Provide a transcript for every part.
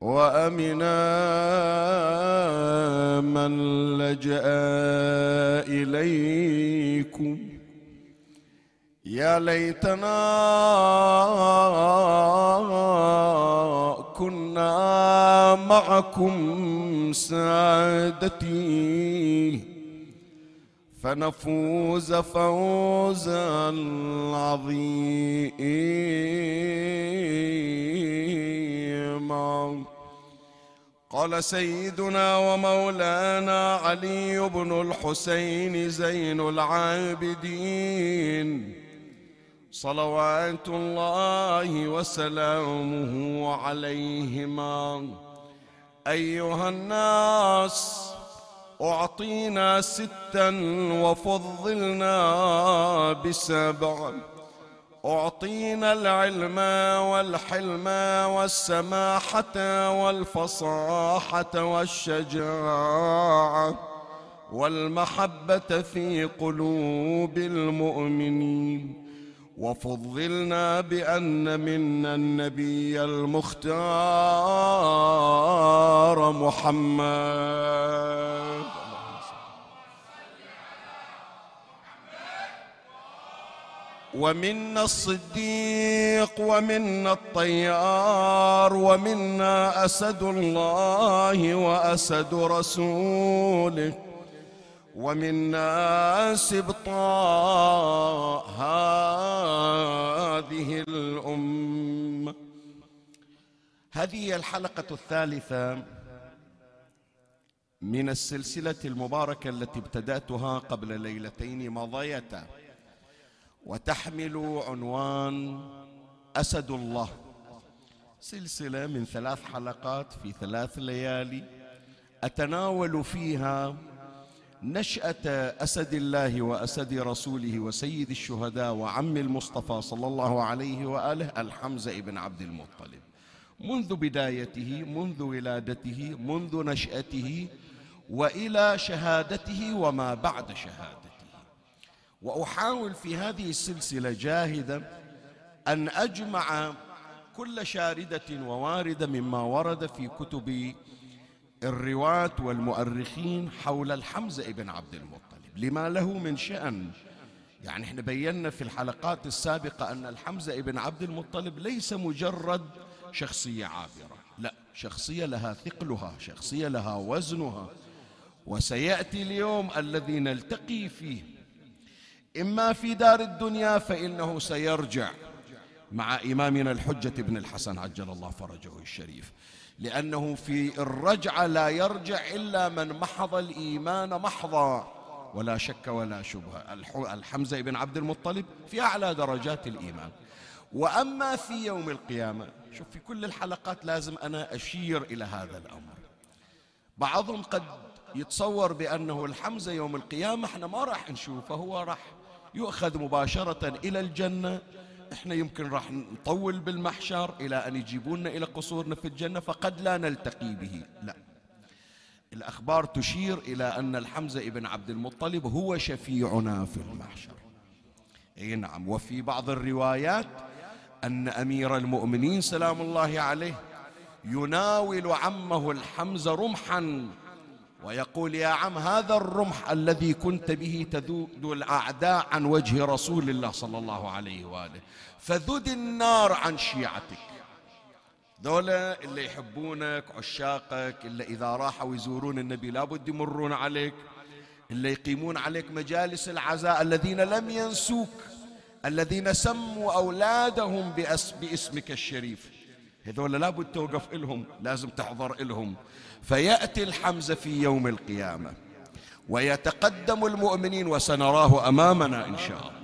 وأمنا من لجأ إليكم. يا ليتنا كنا معكم سعادتي فنفوز فوزا عظيما. قال سيدنا ومولانا علي بن الحسين زين العابدين. صلوات الله وسلامه عليهما. أيها الناس أعطينا ستا وفضلنا بسبع. أعطينا العلم والحلم والسماحة والفصاحة والشجاعة والمحبة في قلوب المؤمنين وفضلنا بأن منا النبي المختار محمد. ومنا الصديق ومنا الطيار ومنا أسد الله وأسد رسوله ومنا سبطاء هذه الأمة. هذه الحلقة الثالثة من السلسلة المباركة التي ابتدأتها قبل ليلتين مضيتا وتحمل عنوان أسد الله. سلسلة من ثلاث حلقات في ثلاث ليالي. أتناول فيها نشأة أسد الله وأسد رسوله وسيد الشهداء وعم المصطفى صلى الله عليه وآله الحمزة بن عبد المطلب. منذ بدايته منذ ولادته منذ نشأته وإلى شهادته وما بعد شهادته. وأحاول في هذه السلسلة جاهدا أن أجمع كل شاردة وواردة مما ورد في كتب الرواة والمؤرخين حول الحمزة ابن عبد المطلب. لما له من شأن يعني إحنا بينا في الحلقات السابقة أن الحمزة ابن عبد المطلب ليس مجرد شخصية عابرة. لا شخصية لها ثقلها شخصية لها وزنها. وسيأتي اليوم الذي نلتقي فيه إما في دار الدنيا فإنه سيرجع مع إمامنا الحجة بن الحسن عجل الله فرجه الشريف. لأنه في الرجعة لا يرجع إلا من محض الإيمان محضا ولا شك ولا شبهة الحمزة بن عبد المطلب في أعلى درجات الإيمان. وأما في يوم القيامة شوف في كل الحلقات لازم أنا أشير إلى هذا الأمر. بعضهم قد يتصور بأنه الحمزة يوم القيامة إحنا ما راح نشوفه هو راح يؤخذ مباشرة إلى الجنة. إحنا يمكن راح نطول بالمحشر إلى أن يجيبونا إلى قصورنا في الجنة فقد لا نلتقي به. لا. الأخبار تشير إلى أن الحمزة ابن عبد المطلب هو شفيعنا في المحشر. إي نعم. وفي بعض الروايات أن أمير المؤمنين سلام الله عليه يناول عمه الحمزة رمحا ويقول يا عم هذا الرمح الذي كنت به تذود الأعداء عن وجه رسول الله صلى الله عليه وآله. فذد النار عن شيعتك. ذولا اللي يحبونك عشاقك اللي إذا راحوا يزورون النبي لابد يمرون عليك. اللي يقيمون عليك مجالس العزاء الذين لم ينسوك الذين سموا أولادهم باسمك الشريف. هذول لابد توقف إلهم لازم تحضر إلهم. فيأتي الحمزة في يوم القيامة ويتقدم المؤمنين وسنراه أمامنا إن شاء الله.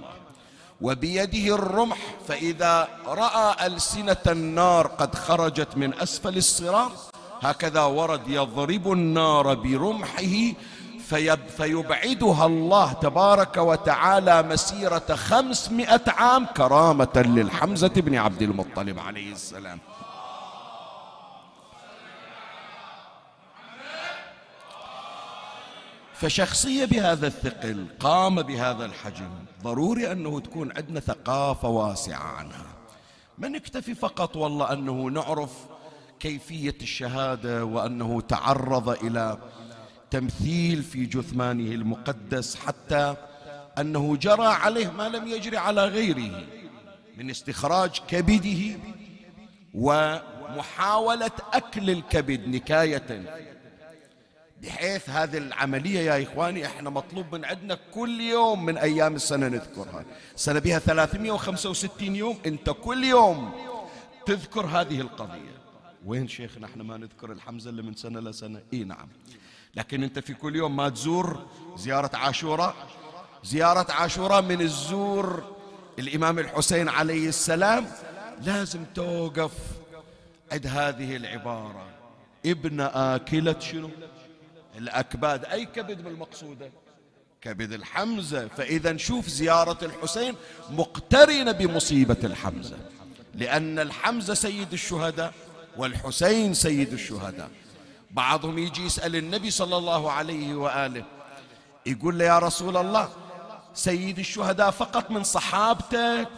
وبيده الرمح فإذا رأى ألسنة النار قد خرجت من أسفل الصراط هكذا ورد يضرب النار برمحه فيبعدها الله تبارك وتعالى مسيرة خمسمائة عام كرامة للحمزة بن عبد المطلب عليه السلام. فشخصية بهذا الثقل قام بهذا الحجم. ضروري أنه تكون عندنا ثقافة واسعة عنها. ما نكتفي فقط والله أنه نعرف كيفية الشهادة وأنه تعرض إلى تمثيل في جثمانه المقدس حتى أنه جرى عليه ما لم يجري على غيره من استخراج كبده ومحاولة أكل الكبد نكاية. بحيث هذه العملية يا إخواني إحنا مطلوب من عندنا كل يوم من أيام السنة نذكرها. سنة بها 365 يوم أنت كل يوم تذكر هذه القضية. وين شيخنا إحنا ما نذكر الحمزة اللي من سنة لسنة؟ إي نعم. لكن أنت في كل يوم ما تزور زيارة عاشوراء زيارة عاشوراء من الزور الإمام الحسين عليه السلام. لازم توقف عند هذه العبارة. ابن آكلة شنو؟ الأكباد أي كبد بالمقصودة كبد الحمزة. فإذا نشوف زيارة الحسين مقترنة بمصيبة الحمزة لأن الحمزة سيد الشهداء والحسين سيد الشهداء. بعضهم يجي يسأل النبي صلى الله عليه وآله يقول له يا رسول الله سيد الشهداء فقط من صحابتك؟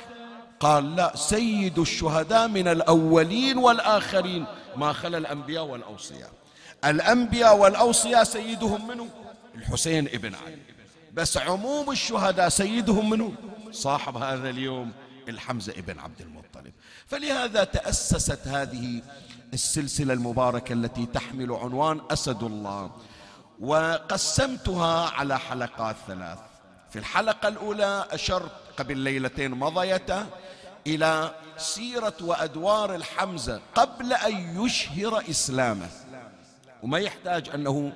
قال لا سيد الشهداء من الأولين والآخرين. ما خلا الأنبياء والأوصياء. الأنبياء والأوصياء سيدهم منه الحسين ابن علي. بس عموم الشهداء سيدهم منه صاحب هذا اليوم الحمزة ابن عبد المطلب. فلهذا تأسست هذه السلسلة المباركة التي تحمل عنوان أسد الله وقسمتها على حلقات ثلاث. في الحلقة الأولى أشرت قبل ليلتين مضيتا إلى سيرة وأدوار الحمزة قبل أن يشهر إسلامه. وما يحتاج أنه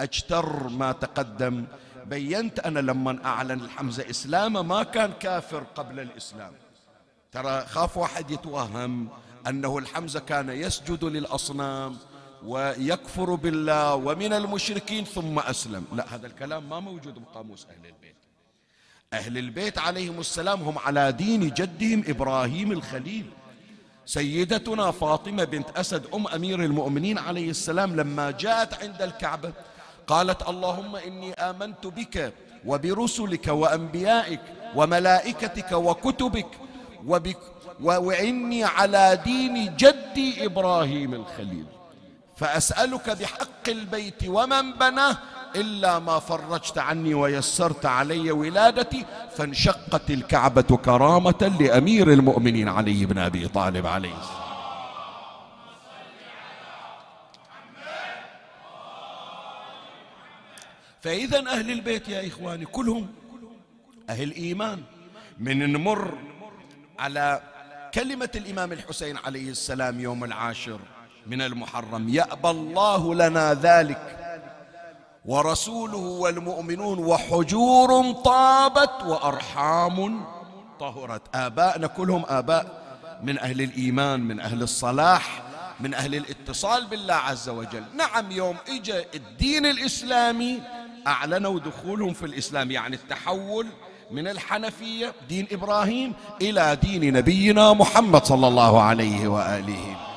أجتر ما تقدم. بينت أنا لما أعلن الحمزة إسلامه ما كان كافر قبل الإسلام. ترى خاف واحد يتوهم أنه الحمزة كان يسجد للأصنام ويكفر بالله ومن المشركين ثم أسلم. لا هذا الكلام ما موجود بقاموس أهل البيت. أهل البيت عليهم السلام هم على دين جدهم إبراهيم الخليل. سيدتنا فاطمة بنت أسد أم أمير المؤمنين عليه السلام لما جاءت عند الكعبة قالت اللهم إني آمنت بك وبرسلك وأنبيائك وملائكتك وكتبك وبك وإني على دين جدي إبراهيم الخليل. فأسألك بحق البيت ومن بناه إلا ما فرجت عني ويسرت علي ولادتي فانشقت الكعبة كرامة لأمير المؤمنين علي بن أبي طالب عليه. فإذا أهل البيت يا إخواني كلهم أهل إيمان من نمر على كلمة الإمام الحسين عليه السلام يوم العاشر من المحرم يأبى الله لنا ذلك ورسوله والمؤمنون وحجور طابت وأرحام طهرت. آبائنا كلهم آباء من أهل الإيمان من أهل الصلاح من أهل الاتصال بالله عز وجل. نعم يوم إجا الدين الإسلامي أعلنوا دخولهم في الإسلام يعني التحول من الحنفية دين إبراهيم إلى دين نبينا محمد صلى الله عليه وآله.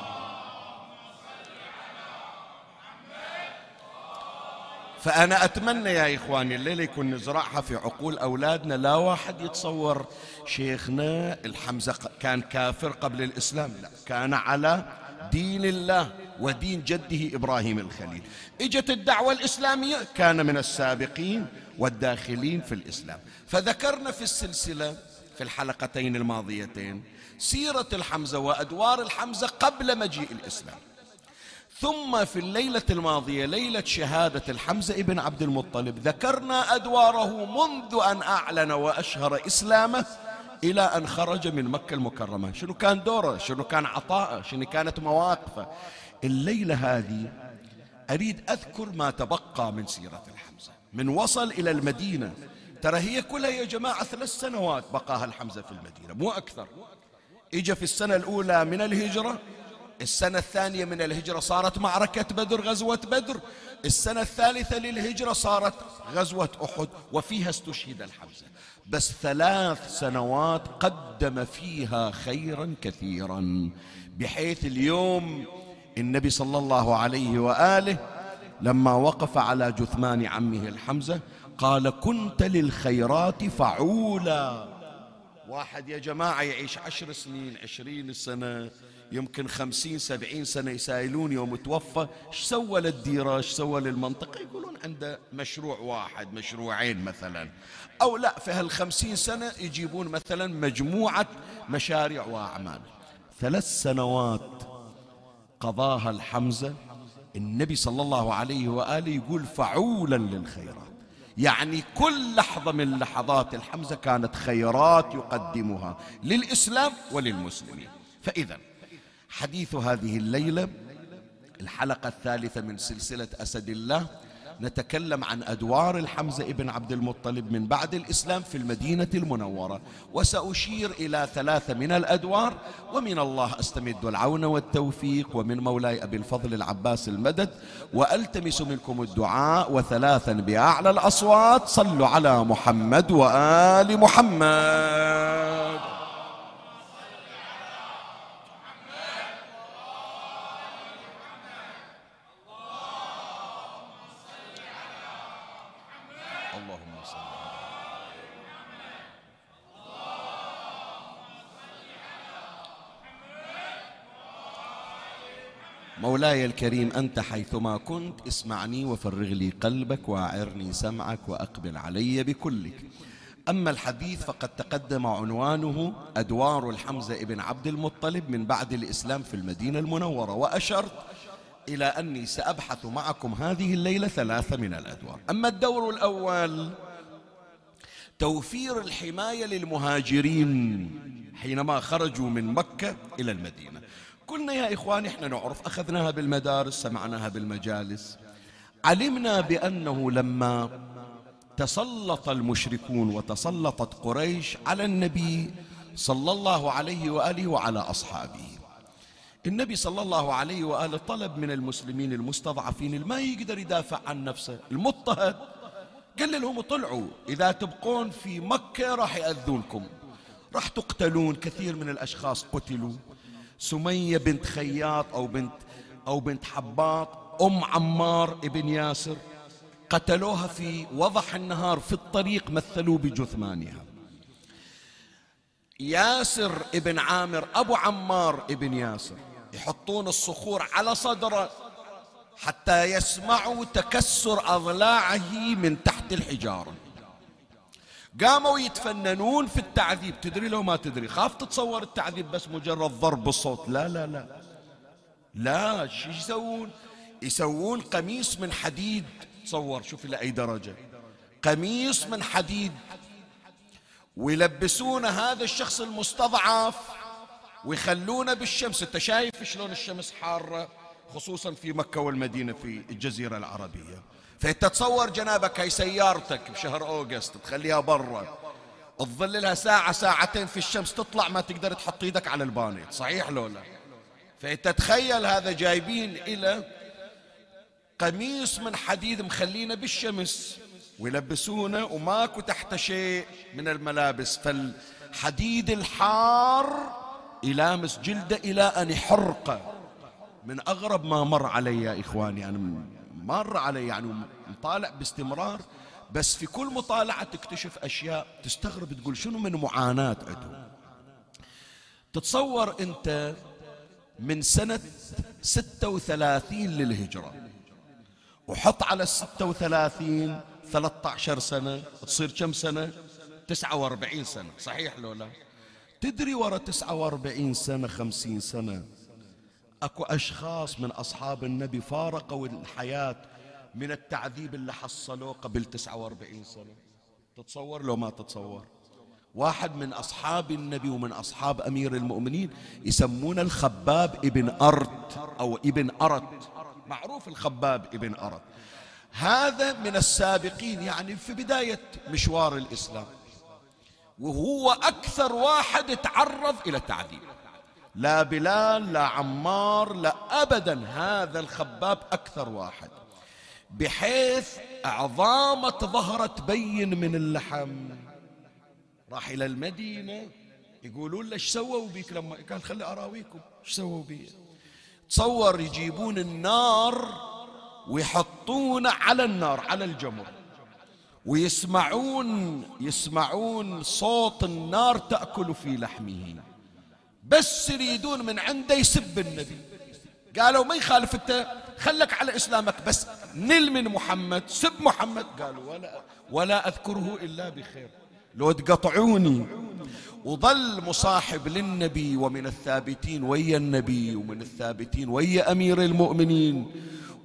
فأنا أتمنى يا إخواني الليلة يكون نزرعها في عقول أولادنا. لا واحد يتصور شيخنا الحمزة كان كافر قبل الإسلام لا كان على دين الله ودين جده إبراهيم الخليل. إجت الدعوة الإسلامية كان من السابقين والداخلين في الإسلام. فذكرنا في السلسلة في الحلقتين الماضيتين سيرة الحمزة وأدوار الحمزة قبل مجيء الإسلام. ثم في الليلة الماضية ليلة شهادة الحمزة ابن عبد المطلب ذكرنا أدواره منذ أن أعلن وأشهر إسلامه إلى أن خرج من مكة المكرمة. شنو كان دوره؟ شنو كان عطاءه؟ شنو كانت مواقفه؟ الليلة هذه أريد أذكر ما تبقى من سيرة الحمزة. من وصل إلى المدينة. ترى هي كلها يا جماعة ثلاث سنوات بقاها الحمزة في المدينة مو أكثر. إجا في السنة الأولى من الهجرة السنة الثانية من الهجرة صارت معركة بدر غزوة بدر. السنة الثالثة للهجرة صارت غزوة أحد وفيها استشهد الحمزة. بس ثلاث سنوات قدم فيها خيرا كثيرا بحيث اليوم النبي صلى الله عليه وآله لما وقف على جثمان عمه الحمزة قال كنت للخيرات فعولا. واحد يا جماعة يعيش عشر سنين عشرين سنة. يمكن خمسين سبعين سنة يسائلون يوم توفى إيش سوى للديرة؟ إيش سوى للمنطقة؟ يقولون عنده مشروع واحد مشروعين مثلا. أو لا في هالخمسين سنة يجيبون مثلا مجموعة مشاريع وأعمال. ثلاث سنوات قضاها الحمزة النبي صلى الله عليه وآله يقول فعولا للخيرات. يعني كل لحظة من لحظات الحمزة كانت خيرات يقدمها للإسلام وللمسلمين. فإذا حديث هذه الليلة الحلقة الثالثة من سلسلة أسد الله نتكلم عن أدوار الحمزة ابن عبد المطلب من بعد الإسلام في المدينة المنورة. وسأشير إلى ثلاثة من الأدوار ومن الله أستمد العون والتوفيق ومن مولاي أبي الفضل العباس المدد وألتمس منكم الدعاء وثلاثا بأعلى الأصوات صلوا على محمد وآل محمد. مولاي الكريم أنت حيثما كنت اسمعني وفرغ لي قلبك وأعرني سمعك وأقبل علي بكلك. أما الحديث فقد تقدم عنوانه أدوار الحمزة ابن عبد المطلب من بعد الإسلام في المدينة المنورة وأشرت إلى أني سأبحث معكم هذه الليلة ثلاثة من الأدوار. أما الدور الأول توفير الحماية للمهاجرين حينما خرجوا من مكة إلى المدينة. قلنا يا إخواني إحنا نعرف أخذناها بالمدارس سمعناها بالمجالس. علمنا بأنه لما تسلط المشركون وتسلطت قريش على النبي صلى الله عليه وآله وعلى أصحابه. النبي صلى الله عليه وآله طلب من المسلمين المستضعفين ما يقدر يدافع عن نفسه. المضطهد قال لهم طلعوا إذا تبقون في مكة راح يأذونكم. راح تقتلون كثير من الأشخاص قتلوا. سمية بنت خياط أو بنت أو بنت حباط أم عمار ابن ياسر قتلوها في وضح النهار في الطريق مثلوا بجثمانها. ياسر ابن عامر أبو عمار ابن ياسر يحطون الصخور على صدره حتى يسمعوا تكسر أضلاعه من تحت الحجارة. قاموا يتفننون في التعذيب. تدري لو ما تدري خاف تتصور التعذيب بس مجرد ضرب بالصوت لا لا لا. لا شو يسوون؟ يسوون قميص من حديد. تصور شوف إلى أي درجة. قميص من حديد. ويلبسون هذا الشخص المستضعف ويخلونه بالشمس. أنت شايف شلون الشمس حارة خصوصا في مكة والمدينة في الجزيرة العربية. فانت تصور جنابك هاي سيارتك بشهر أوغست تخليها برا. تظللها ساعة ساعتين في الشمس تطلع ما تقدر تحط إيدك على البانيت. صحيح لو لا؟ فانت تخيل هذا جايبين إلى قميص من حديد مخلينه بالشمس. ويلبسونه وماكو تحت شيء من الملابس. فالحديد الحار يلامس جلده إلى أن يحرقه. من أغرب ما مر علي يا إخواني أنا مر علي يعني مطالع باستمرار بس في كل مطالعة تكتشف أشياء تستغرب تقول شنو من معاناة عندهم. تتصور أنت من سنة ستة وثلاثين للهجرة وحط على وثلاثين ثلاثة عشر سنة تصير كم سنة؟ تسعة وأربعين سنة صحيح لو لا؟ تدري ورا تسعة وأربعين سنة خمسين سنة؟ أكو أشخاص من أصحاب النبي فارقوا الحياة من التعذيب اللي حصلوه قبل تسعة وأربعين سنة. تتصور لو ما تتصور. واحد من أصحاب النبي ومن أصحاب أمير المؤمنين يسمون الخباب ابن أرت أو ابن أرت. معروف الخباب ابن أرت. هذا من السابقين يعني في بداية مشوار الإسلام. وهو أكثر واحد تعرض إلى التعذيب لا بلال لا عمار لا أبدا. هذا الخباب أكثر واحد. بحيث عظامة ظهره تبين من اللحم. راح إلى المدينة. يقولون له إيش سووا بيك لما قال خلي أراويكم. إيش سووا بي؟ تصور يجيبون النار ويحطونه على النار على الجمر. ويسمعون يسمعون صوت النار تأكل في لحمه. بس يريدون من عنده يسب النبي. قالوا ما يخالف انت خلك على إسلامك بس نل من محمد سب محمد. قالوا ولا ولا أذكره إلا بخير. لو تقطعوني. وظل مصاحب للنبي ومن الثابتين ويا النبي ومن الثابتين ويا أمير المؤمنين.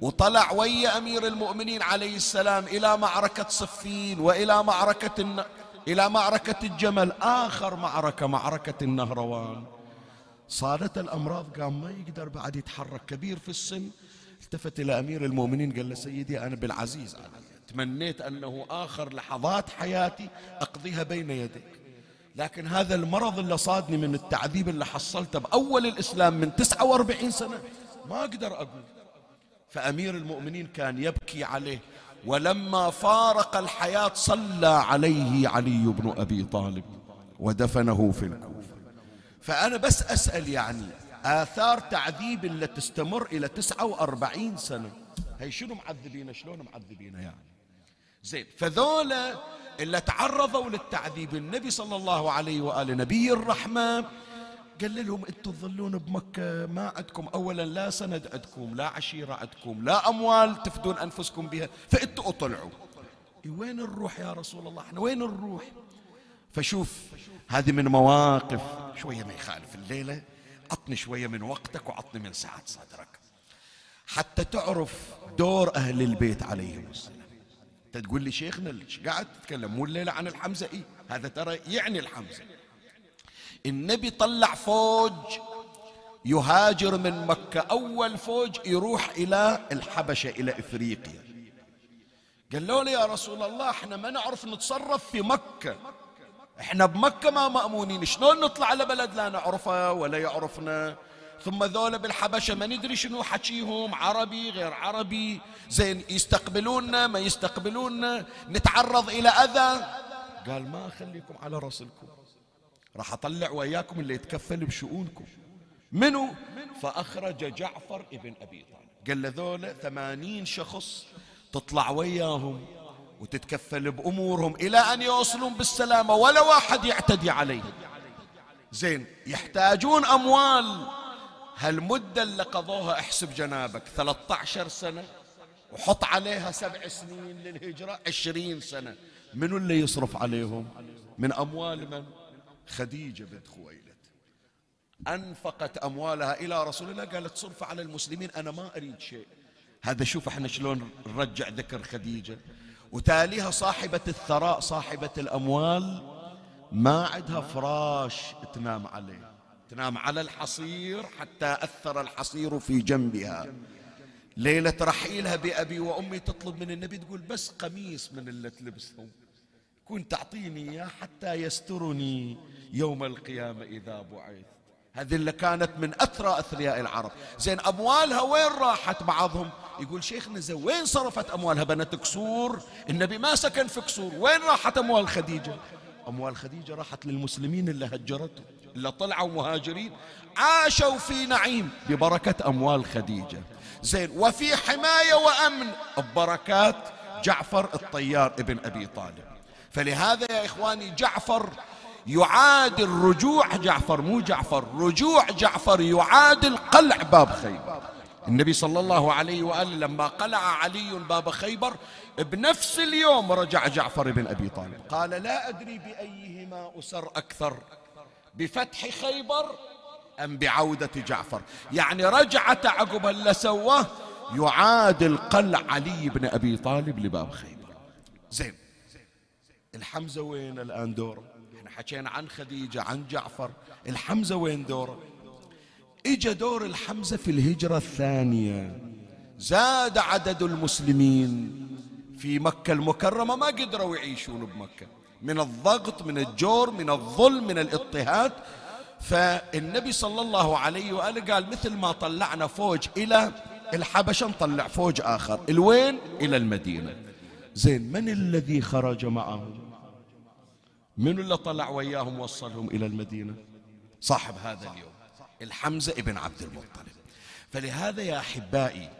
وطلع ويا أمير المؤمنين عليه السلام إلى معركة صفين وإلى معركة الن... إلى معركة الجمل. آخر معركة معركة النهروان. صارت الأمراض قام ما يقدر بعد يتحرك. كبير في السن التفت إلى أمير المؤمنين قال له سيدي أنا بالعزيز علي تمنيت أنه آخر لحظات حياتي أقضيها بين يديك. لكن هذا المرض اللي صادني من التعذيب اللي حصلته بأول الإسلام من 49 سنة ما أقدر أقول. فأمير المؤمنين كان يبكي عليه ولما فارق الحياة صلى عليه علي بن أبي طالب ودفنه في الكوفة. فأنا بس أسأل يعني آثار تعذيب اللي تستمر إلى 49 سنة. هي شنو معذبين شلون معذبين يعني؟ زين فذولا اللي تعرضوا للتعذيب النبي صلى الله عليه وآله نبي الرحمة قال لهم أنتم تظلون بمكة ما عندكم اولا لا سند عندكم لا عشيرة عندكم لا أموال تفدون أنفسكم بها فإنتوا اطلعوا. وين نروح يا رسول الله؟ إحنا وين نروح فشوف هذه من مواقف. شوية ما يخالف الليلة. عطني شوية من وقتك وعطني من سعة صدرك. حتى تعرف دور أهل البيت عليهم السلام. أنت تقول لي شيخنا قاعد تتكلم؟ مو الليلة عن الحمزة. اي هذا ترى يعني الحمزة. النبي طلع فوج يهاجر من مكة. أول فوج يروح إلى الحبشة إلى إفريقيا. قالوا له يا رسول الله إحنا ما نعرف نتصرف في مكة. إحنا بمكة ما مأمونين. شلون نطلع على بلد لا نعرفه ولا يعرفنا؟ ثم ذولا بالحبشة ما ندري شنو حكيهم عربي غير عربي. زين يستقبلوننا ما يستقبلوننا نتعرض إلى أذى. قال ما أخليكم على راسلكم راح أطلع وياكم اللي يتكفل بشؤونكم. منو؟ فأخرج جعفر ابن أبي طالب. قال لذولا ثمانين شخص تطلع وياهم. وتتكفل بأمورهم إلى أن يوصلون بالسلامة ولا واحد يعتدي عليهم. زين يحتاجون أموال. هالمدة اللي قضوها احسب جنابك 13 سنة وحط عليها سبع سنين للهجرة عشرين سنة. منو اللي يصرف عليهم؟ من أموال من؟ خديجة بنت خويلد. أنفقت أموالها إلى رسول الله قالت صرف على المسلمين أنا ما أريد شيء. هذا شوف إحنا شلون نرجع ذكر خديجة. وتاليها صاحبة الثراء صاحبة الأموال ما عندها فراش تنام عليه. تنام على الحصير حتى أثر الحصير في جنبها. ليلة رحيلها بأبي وأمي تطلب من النبي تقول بس قميص من اللي تلبسهم. كنت تعطيني إياه حتى يسترني يوم القيامة إذا بعث. هذه اللي كانت من أثرى أثرياء العرب. زين أموالها وين راحت؟ بعضهم يقول شيخنا زين وين صرفت أموالها؟ بنت قصور النبي ما سكن في قصور وين راحت أموال خديجة؟ أموال خديجة راحت للمسلمين اللي هجرته اللي طلعوا مهاجرين. عاشوا في نعيم ببركة أموال خديجة. زين وفي حماية وأمن ببركات جعفر الطيار ابن أبي طالب. فلهذا يا إخواني جعفر يعادل رجوع جعفر مو جعفر رجوع جعفر يعادل قلع باب خيبر. النبي صلى الله عليه وآله لما قلع علي باب خيبر بنفس اليوم رجع جعفر بن أبي طالب. قال لا أدري بأيهما أسر أكثر بفتح خيبر أم بعودة جعفر. يعني رجعت عقب اللي سواه يعادل قلع علي بن أبي طالب لباب خيبر. زين الحمزة وين الآن دوره حكينا عن خديجة عن جعفر الحمزة وين دوره اجى دور الحمزة في الهجرة الثانية. زاد عدد المسلمين. في مكة المكرمة ما قدروا يعيشون بمكة. من الضغط من الجور من الظلم من الاضطهاد. فالنبي صلى الله عليه وآله قال مثل ما طلعنا فوج إلى الحبشة نطلع فوج آخر. الوين؟ إلى المدينة. زين من الذي خرج معهم؟ من اللي طلع وياهم وصلهم إلى المدينة؟ صاحب هذا اليوم الحمزة ابن عبد المطلب. فلهذا يا أحبائي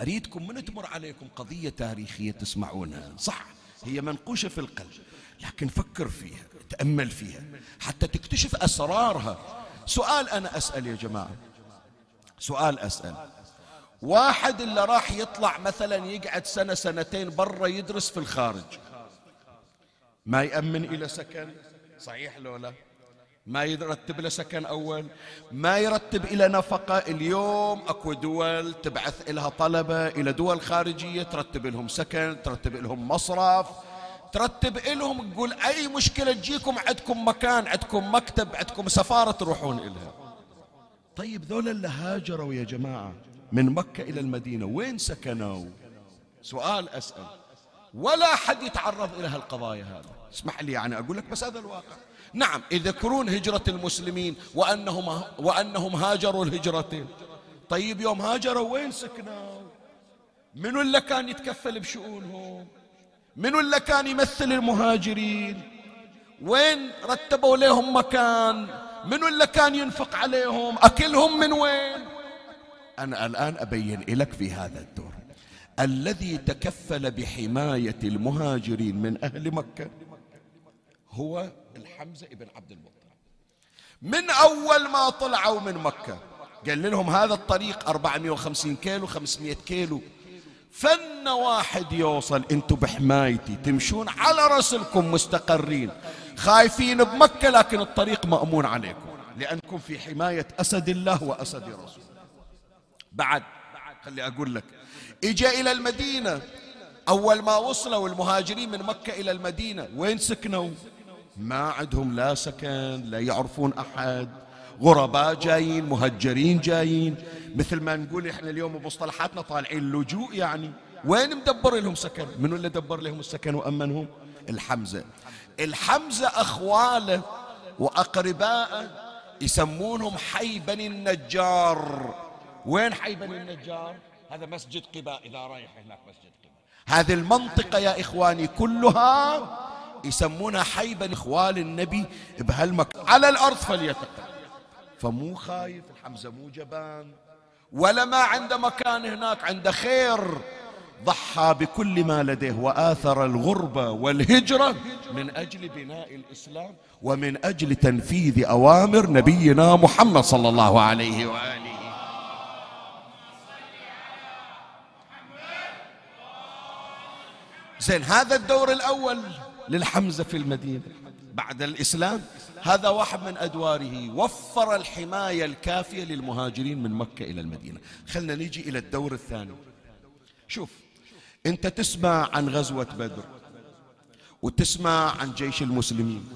أريدكم من تمر عليكم قضية تاريخية تسمعونها. صح هي منقوشة في القلب لكن فكر فيها تأمل فيها حتى تكتشف أسرارها. سؤال أنا أسأل يا جماعة. سؤال أسأل. واحد اللي راح يطلع مثلا يقعد سنة سنتين برا يدرس في الخارج. ما يأمن إلى سكن. صحيح لو لا؟ ما يرتب له سكن أول. ما يرتب إلى نفقة. اليوم أكو دول تبعث لها طلبة إلى دول خارجية ترتب لهم سكن ترتب لهم مصرف ترتب لهم تقول أي مشكلة تجيكم عندكم مكان عندكم مكتب عندكم سفارة تروحون إلها. طيب ذولا اللي هاجروا يا جماعة من مكة إلى المدينة وين سكنوا؟ سؤال أسأل. ولا حد يتعرض إلى هالقضايا هذا اسمح لي يعني أقول لك بس هذا الواقع. نعم يذكرون هجرة المسلمين وأنهم, وأنهم هاجروا الهجرتين. طيب يوم هاجروا وين سكنوا؟ منو اللي كان يتكفل بشؤونهم؟ منو اللي كان يمثل المهاجرين؟ وين رتبوا لهم مكان؟ منو اللي كان ينفق عليهم؟ أكلهم من وين؟ أنا الآن أبين لك في هذا الدور. الذي تكفل بحماية المهاجرين من أهل مكة هو الحمزة ابن عبد المطلب. من أول ما طلعوا من مكة قال لهم هذا الطريق 450 كيلو 500 كيلو. فن واحد يوصل أنتم بحمايتي تمشون على رسلكم مستقرين خايفين بمكة لكن الطريق مأمون عليكم لأنكم في حماية أسد الله وأسد رسوله. بعد خلي أقول لك إجا إلى المدينة. أول ما وصلوا المهاجرين من مكة إلى المدينة وين سكنوا؟ ما عندهم لا سكن لا يعرفون أحد. غرباء جايين مهجرين جايين. مثل ما نقول إحنا اليوم بمصطلحاتنا طالعين لجوء يعني. وين مدبر لهم سكن؟ منو اللي دبر لهم السكن وأمنهم الحمزة. الحمزة أخواله وأقربائه يسمونهم حي بني النجار. وين حي بني النجار؟ هذا مسجد قباء إذا رايح هناك مسجد قباء. هذه المنطقة يا إخواني كلها يسمونها حي بني إخوال النبي بهالمكان على الأرض فليتقل. فمو خايف الحمزة مو جبان. ولا ما عنده مكان هناك عنده خير. ضحى بكل ما لديه وآثر الغربة والهجرة من أجل بناء الإسلام ومن أجل تنفيذ أوامر نبينا محمد صلى الله عليه وآله زين هذا الدور الأول للحمزة في المدينة بعد الإسلام. هذا واحد من أدواره وفر الحماية الكافية للمهاجرين من مكة إلى المدينة. خلنا نيجي إلى الدور الثاني. شوف أنت تسمع عن غزوة بدر وتسمع عن جيش المسلمين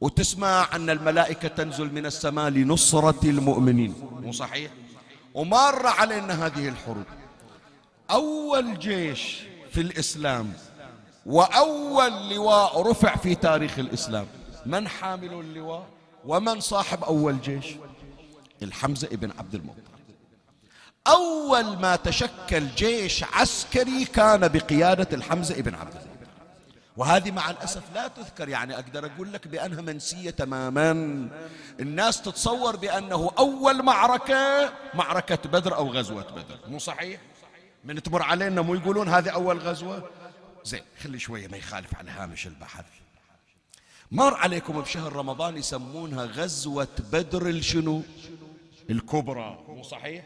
وتسمع أن الملائكة تنزل من السماء لنصرة المؤمنين. مو صحيح؟ ومار علينا هذه الحروب. أول جيش في الإسلام. وأول لواء رفع في تاريخ الإسلام. من حامل اللواء؟ ومن صاحب أول جيش؟ الحمزة ابن عبد المطلب. أول ما تشكل جيش عسكري كان بقيادة الحمزة ابن عبد المطلب. وهذه مع الأسف لا تذكر يعني أقدر أقول لك بأنها منسية تماما. الناس تتصور بأنه أول معركة معركة بدر أو غزوة بدر. مو صحيح؟ من تمر علينا مو يقولون هذه أول غزوة؟ زين خلي شوية ما يخالف على هامش البحث. مر عليكم بشهر رمضان يسمونها غزوة بدر الشنو؟ الكبرى. مو صحيح؟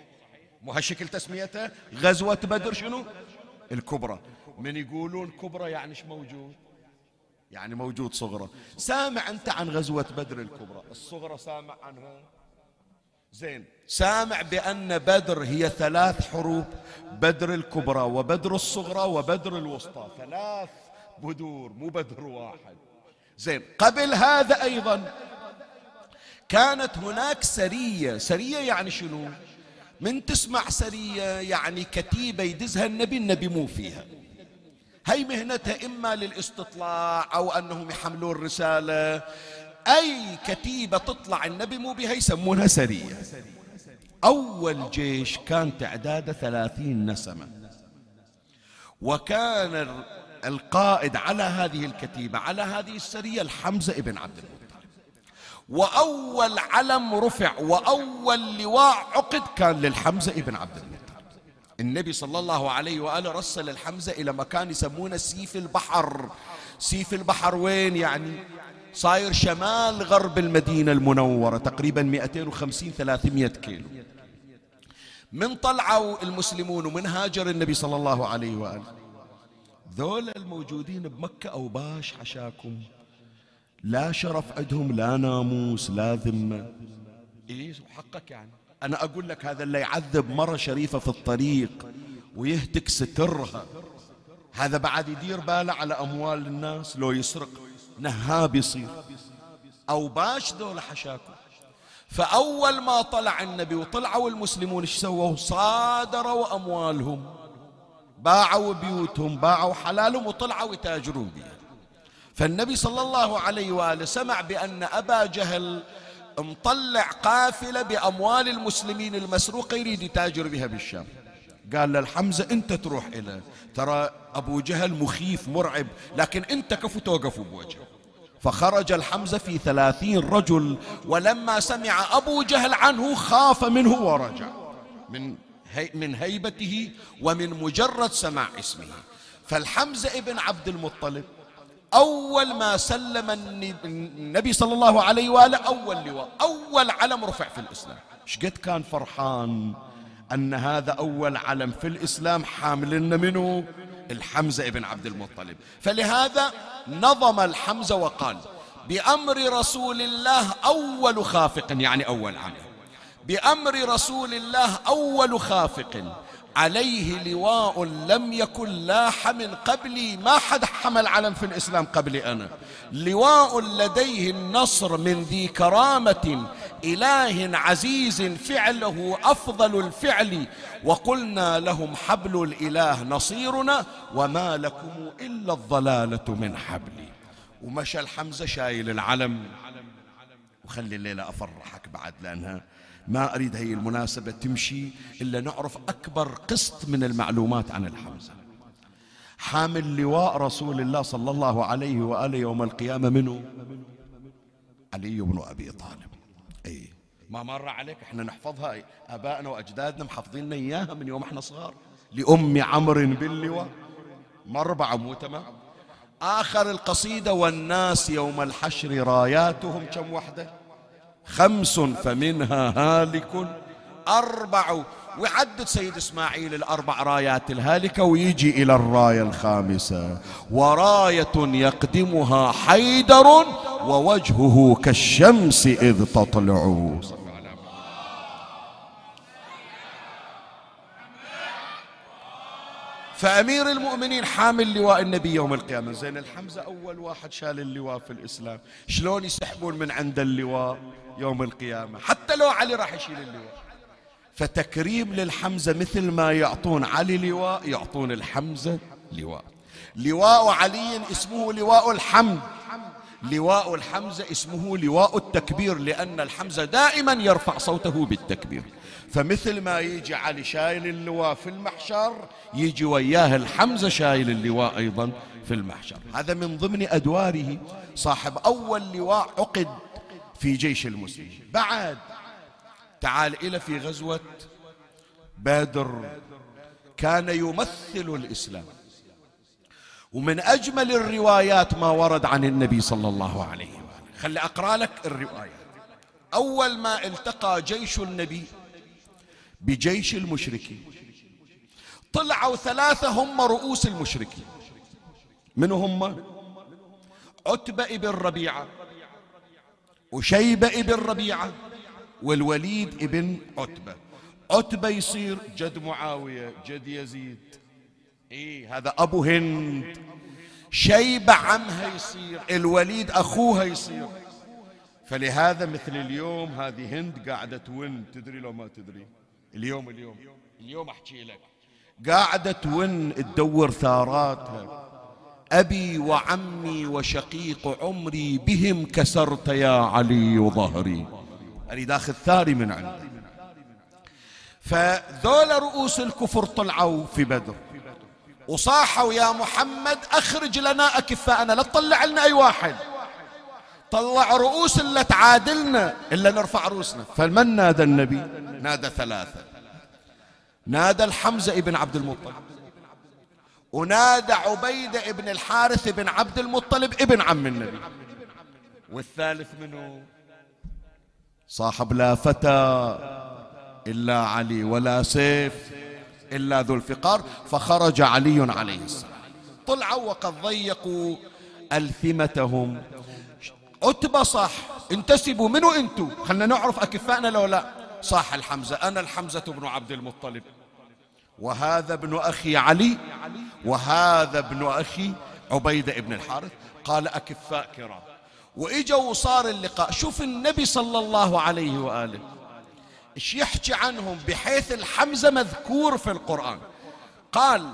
مو هالشكل تسميتها غزوة بدر شنو؟ الكبرى. من يقولون كبرى يعني إيش موجود؟ يعني موجود صغرى. سامع أنت عن غزوة بدر الكبرى؟ الصغرى سامع عنها. زين سامع بأن بدر هي ثلاث حروب بدر الكبرى وبدر الصغرى وبدر الوسطى. ثلاث بدور مو بدر واحد. زين قبل هذا أيضا كانت هناك سرية. سرية يعني شنو؟ من تسمع سرية يعني كتيبة يدزها النبي النبي مو فيها. هي مهنتها إما للاستطلاع أو أنهم يحملون رسالة. أي كتيبة تطلع النبي مو بها يسمونها سرية. أول جيش كان تعداده ثلاثين نسمة. وكان القائد على هذه الكتيبة على هذه السرية الحمزة ابن عبد المطلب. وأول علم رفع وأول لواء عقد كان للحمزة ابن عبد المطلب. النبي صلى الله عليه وآله رسل الحمزة إلى مكان يسمونه سيف البحر. سيف البحر وين يعني؟ صاير شمال غرب المدينة المنورة تقريبا 250 300 كيلو. من طلعوا المسلمون ومن هاجر النبي صلى الله عليه وآله. ذول الموجودين بمكة أو باش حشاكم. لا شرف عندهم لا ناموس لا ذمة. إيه حقك يعني. أنا أقول لك هذا اللي يعذب مرة شريفة في الطريق ويهتك سترها. هذا بعد يدير باله على أموال الناس لو يسرق نهاب يصير. أو باش ذولا حشاكم. فأول ما طلع النبي وطلعوا المسلمون إيش سووا؟ صادروا أموالهم باعوا بيوتهم باعوا حلالهم وطلعوا يتاجرون بها فالنبي صلى الله عليه وآله سمع بأن أبا جهل مطلع قافلة بأموال المسلمين المسروقة يريد يتاجر بها بالشام. قال للحمزة أنت تروح إليه ترى أبو جهل مخيف مرعب لكن أنت كفو توقف بوجهه. فخرج الحمزة في ثلاثين رجل ولما سمع أبو جهل عنه خاف منه ورجع. من, هي من هيبته ومن مجرد سماع اسمه. فالحمزة ابن عبد المطلب أول ما سلم النبي صلى الله عليه وآله أول لواء أول علم رفع في الإسلام. شقد كان فرحان أن هذا أول علم في الإسلام حاملنا منه. الحمزة ابن عبد المطلب. فلهذا نظم الحمزة وقال بأمر رسول الله أول خافق يعني أول عمل بأمر رسول الله أول خافق. عليه لواء لم يكن لاح من قبلي ما حد حمل علم في الإسلام قبلي أنا. لواء لديه النصر من ذي كرامة إله عزيز فعله أفضل الفعل وقلنا لهم حبل الإله نصيرنا وما لكم إلا الضلالة من حبلي ومشى الحمزة شايل العلم. وخلي الليلة أفرحك بعد لأنها ما أريد هي المناسبة تمشي إلا نعرف أكبر قسط من المعلومات عن الحمزة. حامل لواء رسول الله صلى الله عليه وآله يوم القيامة منه علي بن أبي طالب. أي ما مر عليك إحنا نحفظها. آبائنا وأجدادنا محفظين إياها من يوم إحنا صغار. لأم عمرو باللواء. مر مو تمام آخر القصيدة والناس يوم الحشر راياتهم كم وحدة؟ خمس فمنها هالك. أربع ويعدد سيد إسماعيل الأربع رايات الهالكة ويجي إلى الراية الخامسة. وراية يقدمها حيدر ووجهه كالشمس إذ تطلع. فأمير المؤمنين حامل لواء النبي يوم القيامة. زين الحمزة أول واحد شال اللواء في الإسلام. شلون يسحبون من عند اللواء يوم القيامة؟ حتى لو علي راح يشيل اللواء. فتكريم للحمزة مثل ما يعطون علي لواء يعطون الحمزة لواء. لواء علي اسمه لواء الحمد. لواء الحمزة اسمه لواء التكبير لأن الحمزة دائما يرفع صوته بالتكبير. فمثل ما يجي علي شايل اللواء في المحشر يجي وياه الحمزة شايل اللواء أيضا في المحشر. هذا من ضمن أدواره. صاحب أول لواء عقد في جيش المسلمين. بعد تعال إلى في غزوة بدر. كان يمثل الإسلام. ومن أجمل الروايات ما ورد عن النبي صلى الله عليه وآله خلي أقرأ لك الروايات أول ما التقى جيش النبي بجيش المشركين. طلعوا ثلاثة هم رؤوس المشركين. من؟ هم عتبة ابن ربيعة. وشيبة ابن ربيعة. والوليد ابن عتبة. عتبة يصير جد معاوية جد يزيد. إيه هذا أبو هند. شيبة عمها يصير الوليد أخوها يصير. فلهذا مثل اليوم هذه هند قاعدة تون. تدري لو ما تدري؟ اليوم اليوم. اليوم أحكي لك. قاعدة تون تدور ثاراتها. أبي وعمي وشقيق عمري بهم كسرت يا علي ظهري. أنا داخل ثاري من عندي فذول رؤوس الكفر طلعوا في بدر وصاحوا يا محمد أخرج لنا أكفاءنا لا تطلع لنا أي واحد. طلع رؤوس اللي تعادلنا إلا نرفع رؤوسنا. فمن نادى النبي؟ نادى ثلاثة. نادى الحمزة ابن عبد المطلب. ونادى عبيدة ابن الحارث ابن عبد المطلب ابن عم النبي. والثالث منه؟ صاحب لا فتى إلا علي ولا سيف إلا ذو الفقار فخرج علي عليه السلام. طلعوا وقد ضيقوا ألثمتهم. عتبة صح انتسبوا منو انتو؟ خلنا نعرف أكفائنا لو لا. صاح الحمزة أنا الحمزة بن عبد المطلب. وهذا ابن أخي علي وهذا ابن أخي عبيدة ابن الحارث. قال أكفاء كرام. وإجوا وصار اللقاء. شوف النبي صلى الله عليه وآله. إيش يحكي عنهم؟ بحيث الحمزة مذكور في القرآن. قال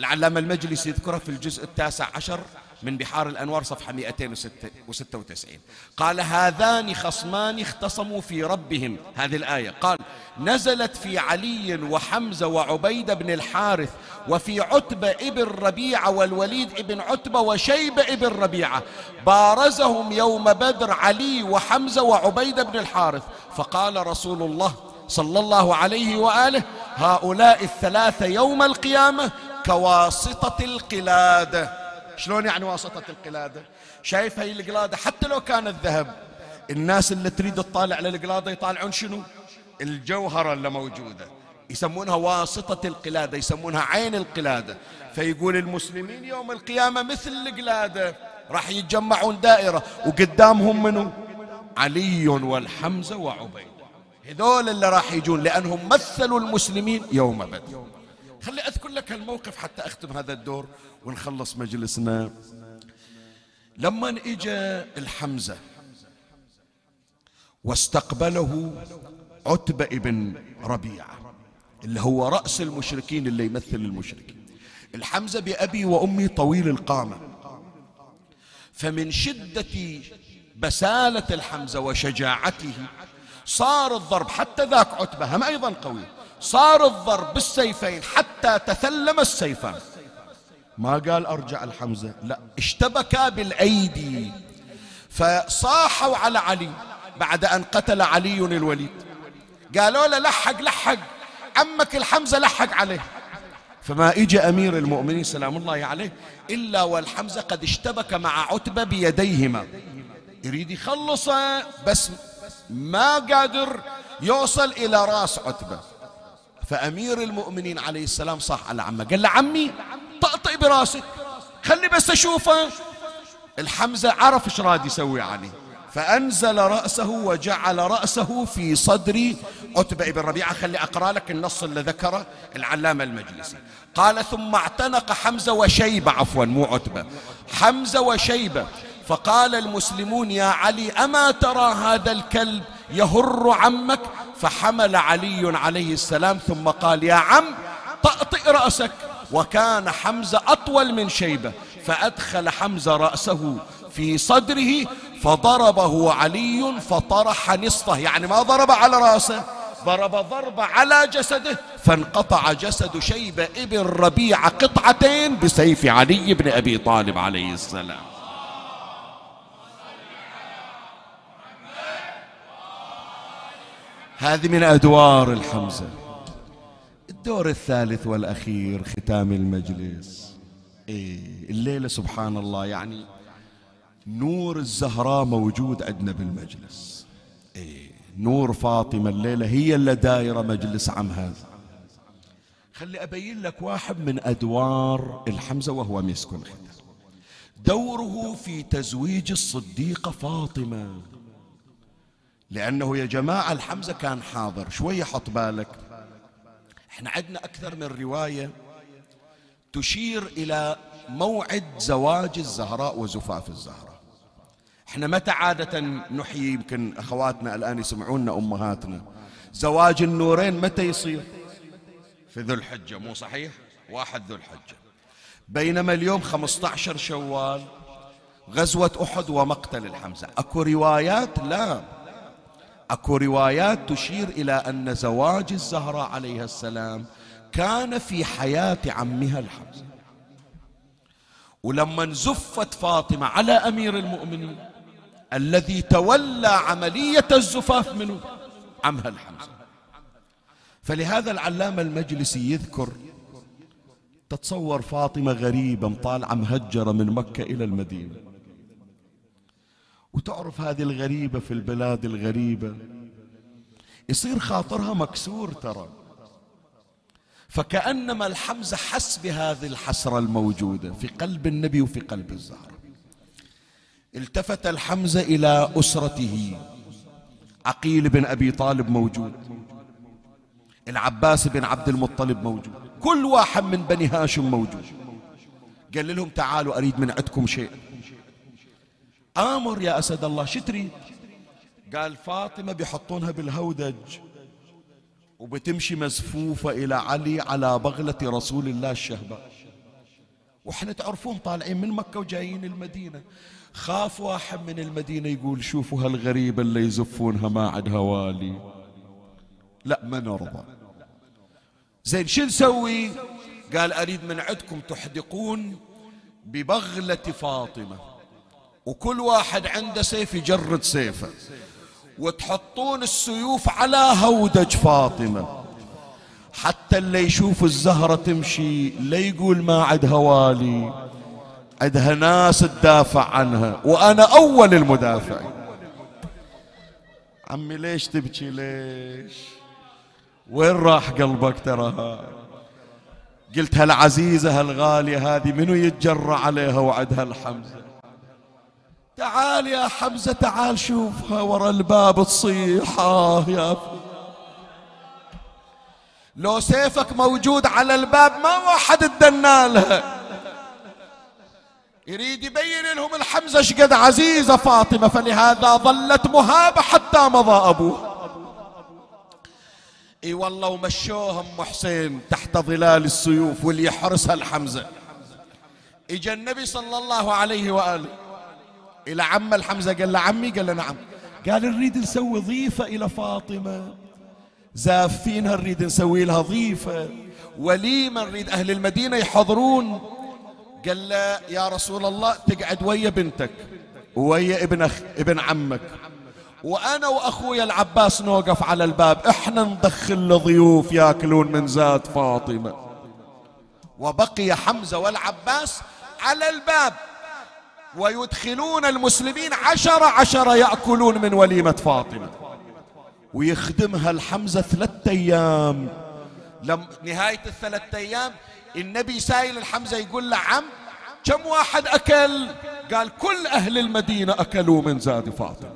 العلامة المجلس يذكره في الجزء التاسع عشر من بحار الأنوار صفحة 296 قال هذان خصمان اختصموا في ربهم. هذه الآية. قال نزلت في علي وحمزة وعبيد بن الحارث وفي عتبة ابن ربيعة والوليد ابن عتبة وشيبة ابن ربيعة. بارزهم يوم بدر علي وحمزة وعبيد بن الحارث. فقال رسول الله صلى الله عليه وآله هؤلاء الثلاثة يوم القيامة كواسطة القلادة شلون يعني واسطة القلادة؟ شايف هاي القلادة؟ حتى لو كانت ذهب الناس اللي تريد تطالع على القلادة يطالعون شنو؟ الجوهرة اللي موجودة. يسمونها واسطة القلادة يسمونها عين القلادة. فيقول المسلمين يوم القيامة مثل القلادة راح يتجمعون دائرة. وقدامهم منو؟ علي والحمزة وعبيد هذول اللي راح يجون لأنهم مثلوا المسلمين يوم بدر. خلي أذكر لك الموقف حتى أختم هذا الدور ونخلص مجلسنا. لما اجى الحمزة واستقبله عتبة ابن ربيعة اللي هو رأس المشركين اللي يمثل المشركين. الحمزة بأبي وأمي طويل القامة. فمن شدة بسالة الحمزة وشجاعته صار الضرب حتى ذاك عتبة هم أيضا قوي. صار الضرب بالسيفين حتى تثلم السيفان. ما قال أرجع الحمزة؟ لا. اشتبكا بالأيدي. فصاحوا على علي بعد أن قتل علي الوليد. قالوا له لحق لحق. عمك الحمزة لحق عليه. فما اجى أمير المؤمنين سلام الله عليه إلا والحمزة قد اشتبك مع عتبة بيديهما. يريد يخلصه بس ما قادر يوصل إلى راس عتبة. فأمير المؤمنين عليه السلام صاح على عمه. قال له عمي طقطق براسك. خلي بس أشوفه. الحمزة عرف إيش راد يسوي عليه فأنزل رأسه وجعل رأسه في صدر عتبة بن ربيعة. خلي أقرأ لك النص اللي ذكره العلامة المجلسي. قال ثم اعتنق حمزة وشيبة. عفوا مو عتبة. حمزة وشيبة. فقال المسلمون يا علي أما ترى هذا الكلب يهر عمك فحمل علي عليه السلام ثم قال يا عم طأطئ رأسك. وكان حمزة أطول من شيبة فأدخل حمزة رأسه في صدره فضربه علي فطرح نصفه يعني ما ضرب على رأسه ضرب ضربة على جسده فانقطع جسد شيبة ابن ربيعة قطعتين بسيف علي بن أبي طالب عليه السلام. هذه من أدوار الحمزة. الدور الثالث والأخير ختام المجلس. إيه الليلة سبحان الله يعني نور الزهراء موجود عندنا بالمجلس. إيه نور فاطمة الليلة هي اللي دايرة مجلس عمها خلي أبين لك واحد من أدوار الحمزة وهو مسك الختام. دوره في تزويج الصديقة فاطمة. لأنه يا جماعة الحمزة كان حاضر شوية حط بالك. إحنا عندنا أكثر من رواية تشير إلى موعد زواج الزهراء وزفاف الزهراء. إحنا متى عادة نحيي؟ يمكن أخواتنا الآن يسمعونا أمهاتنا. زواج النورين متى يصير؟ في ذو الحجة. مو صحيح؟ واحد ذو الحجة. بينما اليوم 15 شوال غزوة أحد ومقتل الحمزة. أكو روايات؟ لا. أكو روايات تشير إلى أن زواج الزهراء عليها السلام كان في حياة عمها الحمزة. ولما زفت فاطمة على أمير المؤمنين الذي تولى عملية الزفاف منه عمها الحمزة. فلهذا العلامة المجلسي يذكر تتصور فاطمة غريبه مطالعه مهجره من مكة إلى المدينة. وتعرف هذه الغريبة في البلاد الغريبة. يصير خاطرها مكسور ترى. فكأنما الحمزة حس بهذه الحسرة الموجودة في قلب النبي وفي قلب الزهرة التفت الحمزة إلى أسرته. عقيل بن أبي طالب موجود. العباس بن عبد المطلب موجود. كل واحد من بني هاشم موجود. قال لهم تعالوا أريد من عندكم شيء. آمر يا أسد الله شو تريد قال فاطمة بيحطونها بالهودج وبتمشي مزفوفة إلى علي على بغلة رسول الله الشهباء وإحنا تعرفون طالعين من مكة وجايين المدينة. خاف واحد من المدينة يقول شوفوا هالغريبة اللي يزفونها ما عندها والي لا ما نرضى. زين شو نسوي؟ قال أريد من عندكم تحدقون ببغلة فاطمة. وكل واحد عنده سيف يجرد سيفه. وتحطون السيوف على هودج فاطمة. حتى اللي يشوف الزهرة تمشي لا يقول ما عندها والي عندها ناس تدافع عنها وأنا أول المدافع. عمي ليش تبكي؟ ليش؟ وين راح قلبك تراها؟ قلت هالعزيزة هالغالية هذه منو يتجرى عليها وعدها الحمزة؟ تعال يا حمزة تعال شوفها ورا الباب تصيح. آه يا لو سيفك موجود على الباب ما واحد ادنا لها يريد يبين لهم الحمزة شقد عزيزة فاطمة فلهذا ظلت مهابة حتى مضى أبوها. إي والله ومشوها أم حسين تحت ظلال السيوف واللي يحرسها الحمزة. إجا النبي صلى الله عليه وآله. إلى عم الحمزة قال له عمي قال له نعم. قال نريد نسوي ضيفة إلى فاطمة. زافينها نريد نسوي لها ضيفة. وليمة نريد أهل المدينة يحضرون. قال له يا رسول الله تقعد ويا بنتك ويا ابن أخ ابن عمك. وأنا وأخويا العباس نوقف على الباب. إحنا ندخل لضيوف ياكلون من زاد فاطمة. وبقي حمزة والعباس على الباب. ويدخلون المسلمين عشرة عشرة يأكلون من وليمة فاطمة. ويخدمها الحمزة ثلاثة أيام. لم نهاية الثلاثة أيام النبي سائل الحمزة يقول له عم كم واحد أكل؟ قال كل أهل المدينة أكلوا من زاد فاطمة.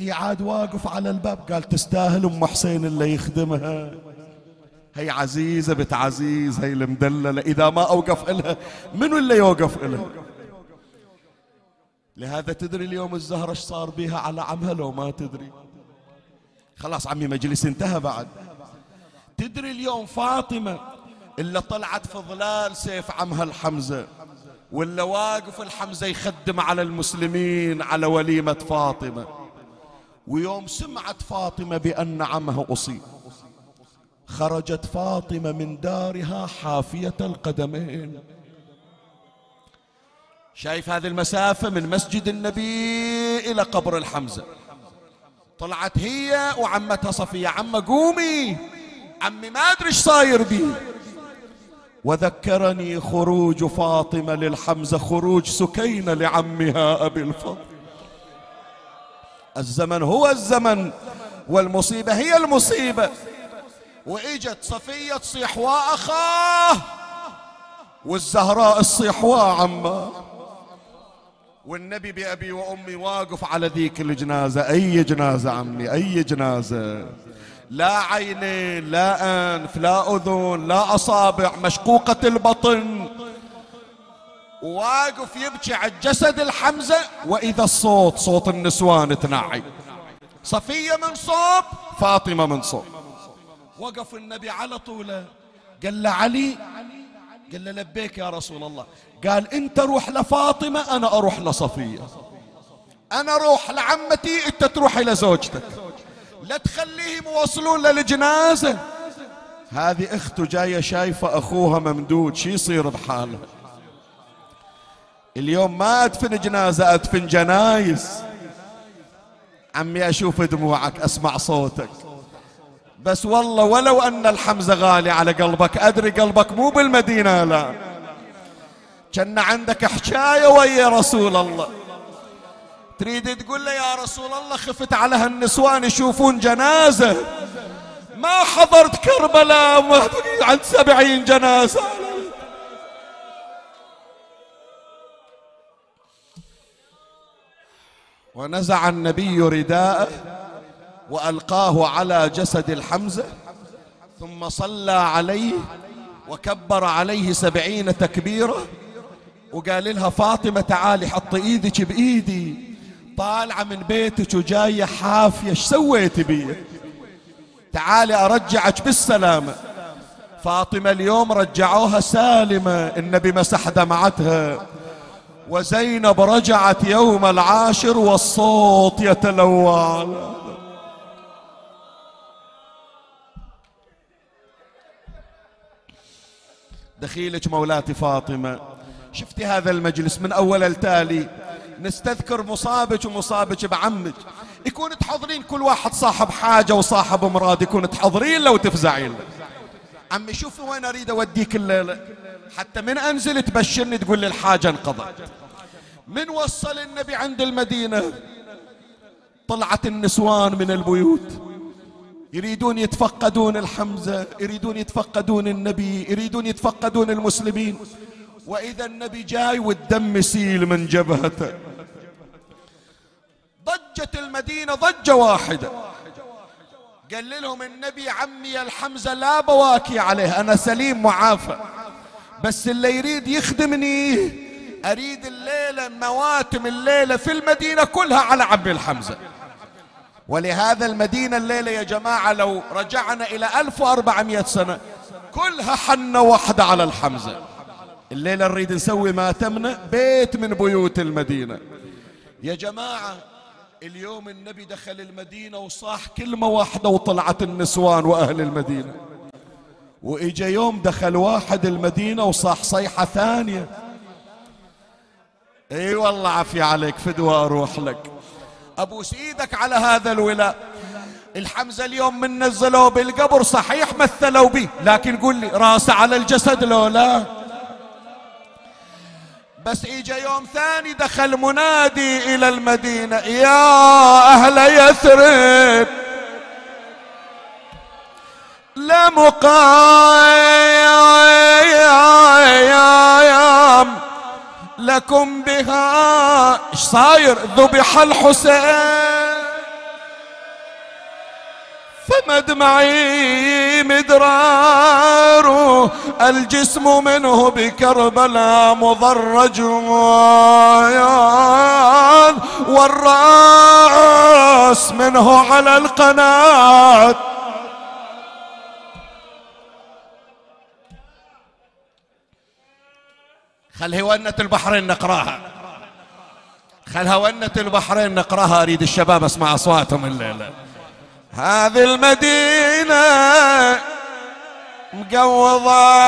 إيعاد واقف على الباب قال تستاهل أم حسين اللي يخدمها. هي عزيزة بنت عزيز هي المدللة إذا ما أوقف إلها منو اللي يوقف إلها؟ لهذا تدري اليوم الزهرة إيش صار بها على عمها لو ما تدري؟ خلاص عمي مجلس انتهى بعد. تدري اليوم فاطمة اللي طلعت في ظلال سيف عمها الحمزة ولا واقف الحمزة يخدم على المسلمين على وليمة فاطمة. ويوم سمعت فاطمة بأن عمها أصيب. خرجت فاطمة من دارها حافية القدمين. شايف هذه المسافة من مسجد النبي إلى قبر الحمزة. طلعت هي وعمتها صفية عمة قومي عمي ما أدري إيش صاير بي. وذكرني خروج فاطمة للحمزة خروج سكينة لعمها أبي الفضل. الزمن هو الزمن والمصيبة هي المصيبة. وإجت صفية تصيح وأخاه والزهراء تصيح وعمه. والنبي بأبي وأمي واقف على ذيك الجنازة. أي جنازة عمي؟ أي جنازة؟ لا عينين لا أنف لا أذن لا أصابع مشقوقة البطن. واقف يبكي على جسد الحمزة وإذا الصوت صوت النسوان تنعي. صفية من صوب فاطمة من صوب وقف النبي على طوله. قال له علي؟ قال له لبيك يا رسول الله. قال انت روح لفاطمة أنا أروح لصفية. أنا أروح لعمتي انت تروح إلى زوجتك. لا تخليهم يوصلون للجنازة. هذه اخته جاية شايفة اخوها ممدود شي يصير بحاله؟ اليوم ما ادفن جنازة ادفن جنايز. عمي أشوف دموعك اسمع صوتك. بس والله ولو ان الحمزة غالي على قلبك ادري قلبك مو بالمدينة لا كأن عندك حكاية ويا رسول الله. تريد تقول له يا رسول الله خفت على هالنسوان يشوفون جنازة. ما حضرت كربلاء عند سبعين جنازة. ونزع النبي رداءه وألقاه على جسد الحمزة ثم صلى عليه وكبر عليه سبعين تكبيرة وقال لها فاطمة تعالي حطي إيدك بإيدي. طالعة من بيتك وجاية حافية. إيش سويتي بي تعالي أرجعك بالسلامة. فاطمة اليوم رجعوها سالمة. النبي مسح دمعتها. وزينب رجعت يوم العاشر والصوت يتلوى. دخيلك مولاتي فاطمة. شفتي هذا المجلس من أول التالي. نستذكر مصابك ومصابك بعمك. يكون تحضرين كل واحد صاحب حاجة وصاحب مراد يكون تحضرين له وتفزعين له. عمي شوفي وين أريد أوديك الليلة حتى من أنزل تبشرني تقول لي الحاجة انقضت. من وصل النبي عند المدينة طلعت النسوان من البيوت. يريدون يتفقدون الحمزة يريدون يتفقدون النبي يريدون يتفقدون المسلمين. وإذا النبي جاي والدم يسيل من جبهته. ضجت المدينة ضجة واحدة. قال لهم النبي عمي الحمزة لا بواكي عليه أنا سليم معافى. بس اللي يريد يخدمني أريد الليلة مواتم الليلة في المدينة كلها على عمي الحمزة. ولهذا المدينة الليلة يا جماعة لو رجعنا إلى 1400 سنة كلها حنة واحدة على الحمزة. الليلة نريد نسوي ماتمنا بيت من بيوت المدينة. يا جماعة اليوم النبي دخل المدينة وصاح كلمة واحدة وطلعت النسوان وأهل المدينة. وإجا يوم دخل واحد المدينة وصاح صيحة ثانية. إي والله عافية عليك فدوى أروح لك. ابوس إيدك على هذا الولاء. الحمزة اليوم من نزلوه بالقبر صحيح مثلوا به لكن قل لي راسه على الجسد لو لا؟ بس اجى يوم ثاني دخل منادي إلى المدينة يا أهل يثرب! لا مقايم لكم بها. إيش صاير؟ ذبح الحسين. فمدمعي مدرار. الجسم منه بكربلاء مضرج. والرأس منه على القناة. خل هونة البحرين نقراها. خلها ونة البحرين نقراها أريد الشباب أسمع أصواتهم الليلة. هذه المدينة مقوضة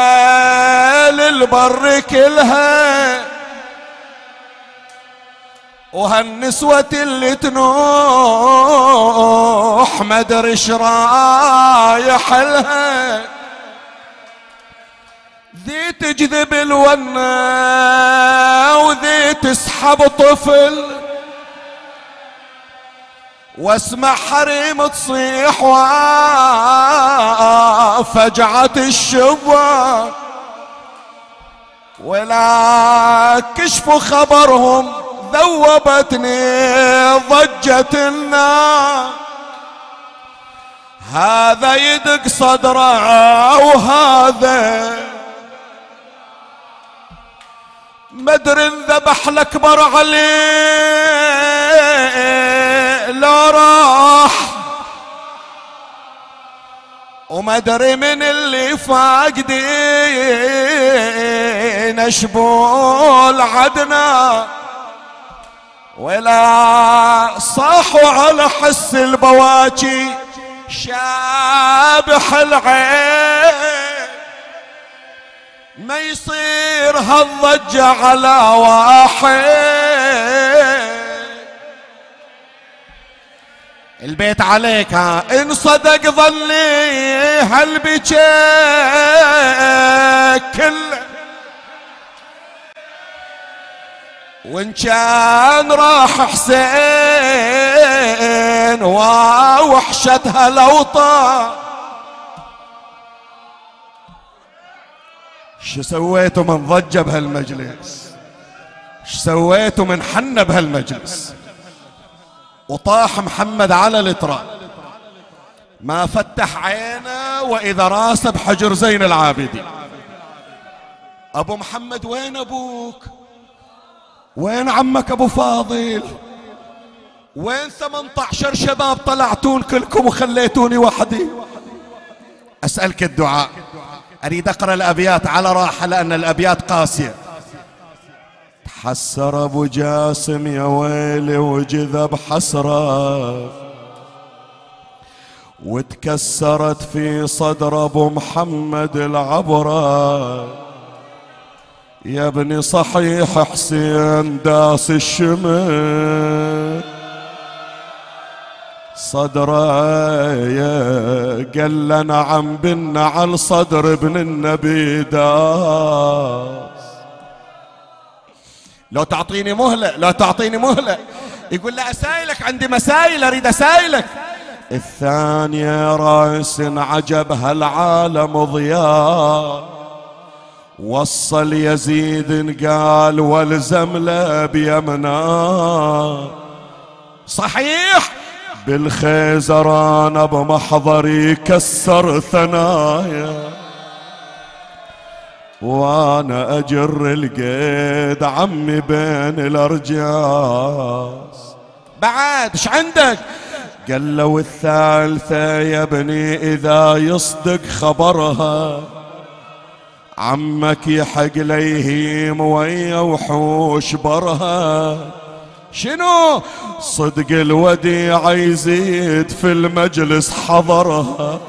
للبر كلها. وهالنسوة اللي تنوح مدري رايح لها. ذي تجذب الونة وذي تسحب طفل. واسمع حريم تصيح وفجعة الشباب ولا كشفوا خبرهم ذوبتني ضجة النار هذا يدق صدره وهذا مدري انذبح الاكبر عليه لا راح. وما أدري من اللي فاقدين. شبول عدنا؟ ولا صاحوا على حس البواكي شابح العين ما يصير هالضجة على واحد. البيت عليك إن صدق ظني هالبكي كله وإن كان راح حسين ووحشتها الاوطان شو سويتوا من ضجة بهالمجلس؟ شو سويتوا من حنة بهالمجلس؟ وطاح محمد على الاتراب ما فتح عينه وإذا راسه بحجر زين العابدين. أبو محمد وين أبوك؟ وين عمك أبو فاضل؟ وين 18 شباب طلعتون كلكم وخليتوني وحدي؟ أسألك الدعاء. أريد أقرأ الأبيات على راحة لأن الأبيات قاسية. تحسر أبو جاسم يا ويلي وجذب حسرة. وتكسرت في صدر أبو محمد العبرة. يا ابني صحيح حسين داس الشمس. صدره قال نعم على صدر ابن النبي داس. لو تعطيني مهلة لو تعطيني مهلة. يقول له أسايلك عندي مسايل أريد أسايلك. الثانية رأس عجب هالعالم ضياء. وصل يزيد قال والزم له بيمنا صحيح. بالخيزران بمحضري كسر ثنايا. وأنا اجر القيد عمي بين الارجاس. بعد إيش عندك؟ قال له الثالثة يا ابني إذا يصدق خبرها. عمك يحق ليهيم ويا وحوش برها. شنو؟ صدق الوديع يزيد في المجلس حضرها.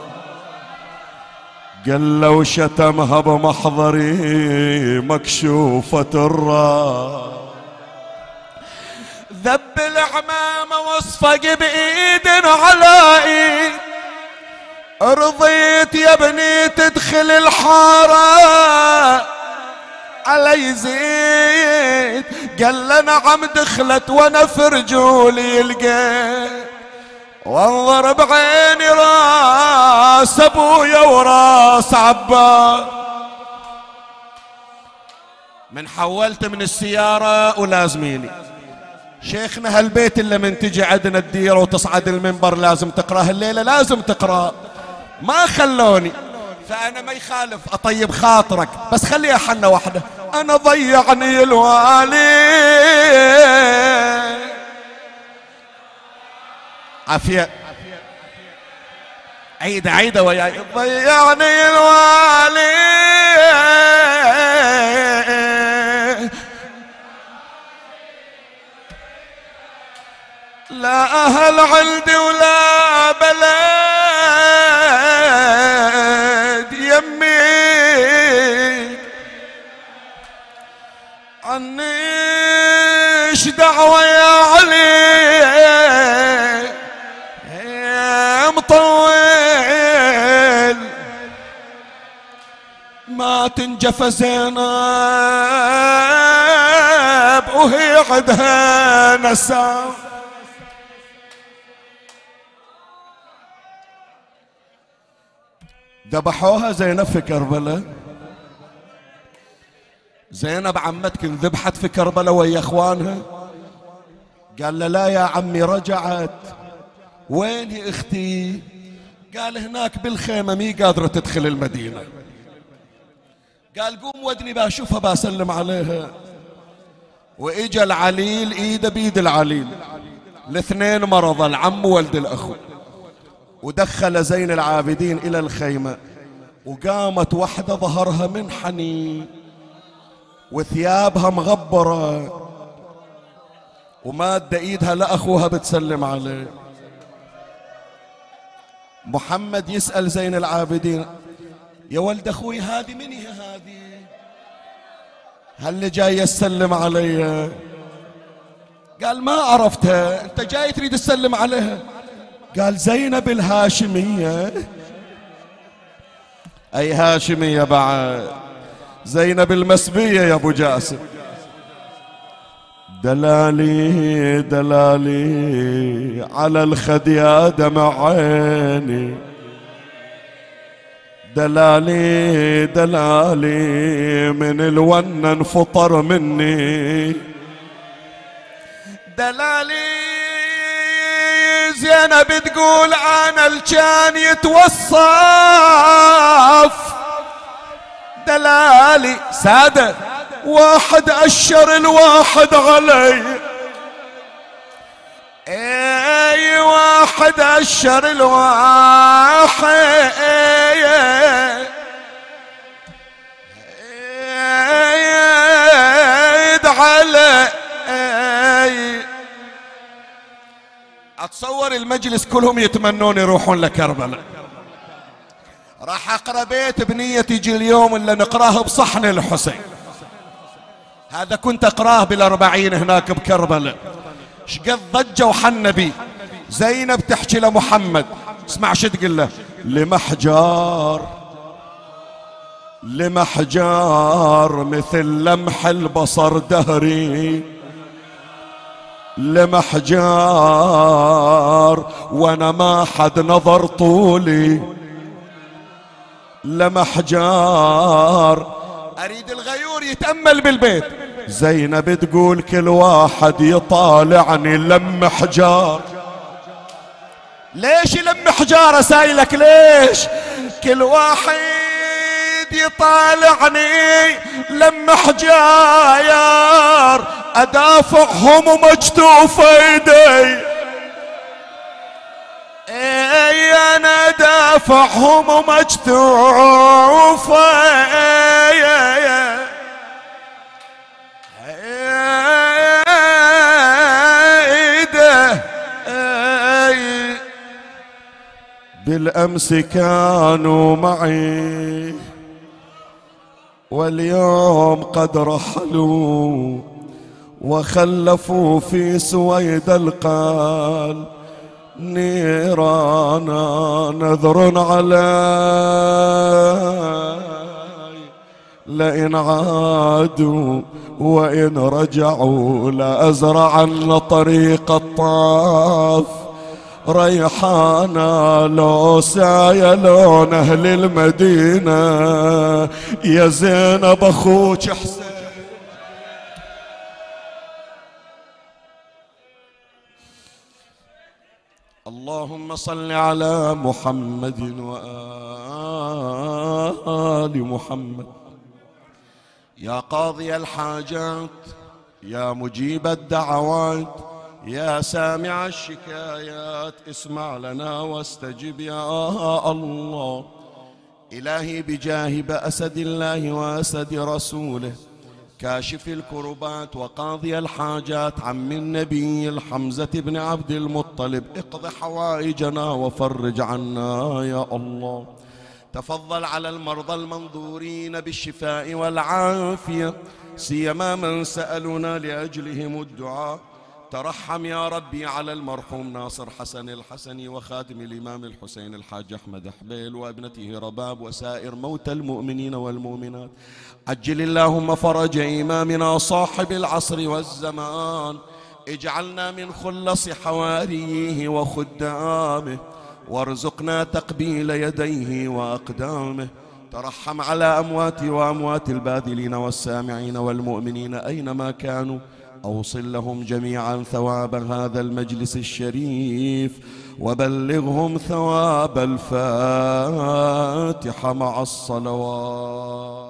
قال لو شتمها بمحضري مكشوفة الراس. ذب العمامة واصفق بإيد على إيد. رضيت يا ابني تدخل الحارة. علي زيد قال له نعم دخلت وأنا في رجولي لقيت وانظر بعيني راس أبويا وراس عباس من حولت من السيارة ولازميني. شيخنا هالبيت اللي من تجي عندنا الديرة وتصعد المنبر لازم تقراه الليلة لازم تقراه ما خلوني. فأنا ما يخالف. أطيب خاطرك. بس خليها حنة واحدة. أنا ضيعني الوالي. عافية. عيد عيد وياي. ضيعني الوالي. لا أهل عندي ولا بلد. مطول ما تنجف زينب وهي عدها نسام ذبحوها زينب في كربلاء زينب عمتك انذبحت في كربلاء ويا إخوانها. قال لا يا عمي رجعت. وين هي أختي؟ قال هناك بالخيمة مي قادرة تدخل المدينة. قال قوم ودني بشوفها بسلم عليها. وإجا العليل ايده بيد العليل. الاثنين مرضى العم وولد الأخو. ودخل زين العابدين إلى الخيمة. وقامت وحدة ظهرها منحني وثيابها مغبرة. وماد إيدها لأخوها بتسلم عليه. محمد يسأل زين العابدين. يا ولد أخوي هذه من هي هذه؟ هل جاي يسلم علي؟ قال ما عرفتها أنت جاي تريد تسلم عليها قال زينب الهاشمية. أي هاشمية بعد؟ زينب المسبية يا أبو جاسم. دلالي دلالي على الخد يا دمع عيني. دلالي دلالي من الون انفطر مني. دلالي زينب تقول أنا الكان يتوصف. دلالي سادة. واحد أشر الواحد علي. أي واحد أشر الواحد. علي. أتصور المجلس كلهم يتمنون يروحون لكربلاء. راح أقرأ بيت بنية يجي اليوم اللي نقراه بصحن الحسين. هذا كنت أقراه بالأربعين هناك بكربلاء. شقد ضجة وحنبي. زينب تحكي لمحمد. اسمع شو تقول له. لمحجار. لمحجار مثل لمح البصر دهري. لمحجار وأنا ما حد نظر طولي. لمحجار أريد الغيور يتأمل بالبيت. زينب تقول كل واحد يطالعني لم حجار. ليش لم حجارة سايلك؟ ليش؟ كل واحد يطالعني لم حجاير أدافعهم ومجتوف ايدي إي أنا ادافعهم ومجتوف ايدي بالأمس كانوا معي واليوم قد رحلوا وخلفوا في سويد القال. نيرانا نذر علي. لئن عادوا وإن رجعوا لأزرعن طريق الطاف. ريحانا لو سايا لون أهل المدينة. يا زينب أخوك حسين اللهم صل على محمد وآل محمد. يا قاضي الحاجات يا مجيب الدعوات يا سامع الشكايات اسمع لنا واستجب يا الله. إلهي بجاه بأسد الله وأسد رسوله. كاشف الكربات وقاضي الحاجات عم النبي الحمزة بن عبد المطلب. اقض حوائجنا وفرج عنا يا الله. تفضل على المرضى المنظورين بالشفاء والعافية. سيما من سألنا لأجلهم الدعاء. ترحم يا ربي على المرحوم ناصر حسن الحسني وخادم الإمام الحسين الحاج أحمد حبيل وابنته رباب وسائر موتى المؤمنين والمؤمنات. عجل اللهم فرج إمامنا صاحب العصر والزمان. اجعلنا من خلص حواريه وخدامه. وارزقنا تقبيل يديه وأقدامه. ترحم على أموات وأموات الباذلين والسامعين والمؤمنين أينما كانوا. أوصل لهم جميعا ثواب هذا المجلس الشريف وبلغهم ثواب الفاتحة مع الصلوات.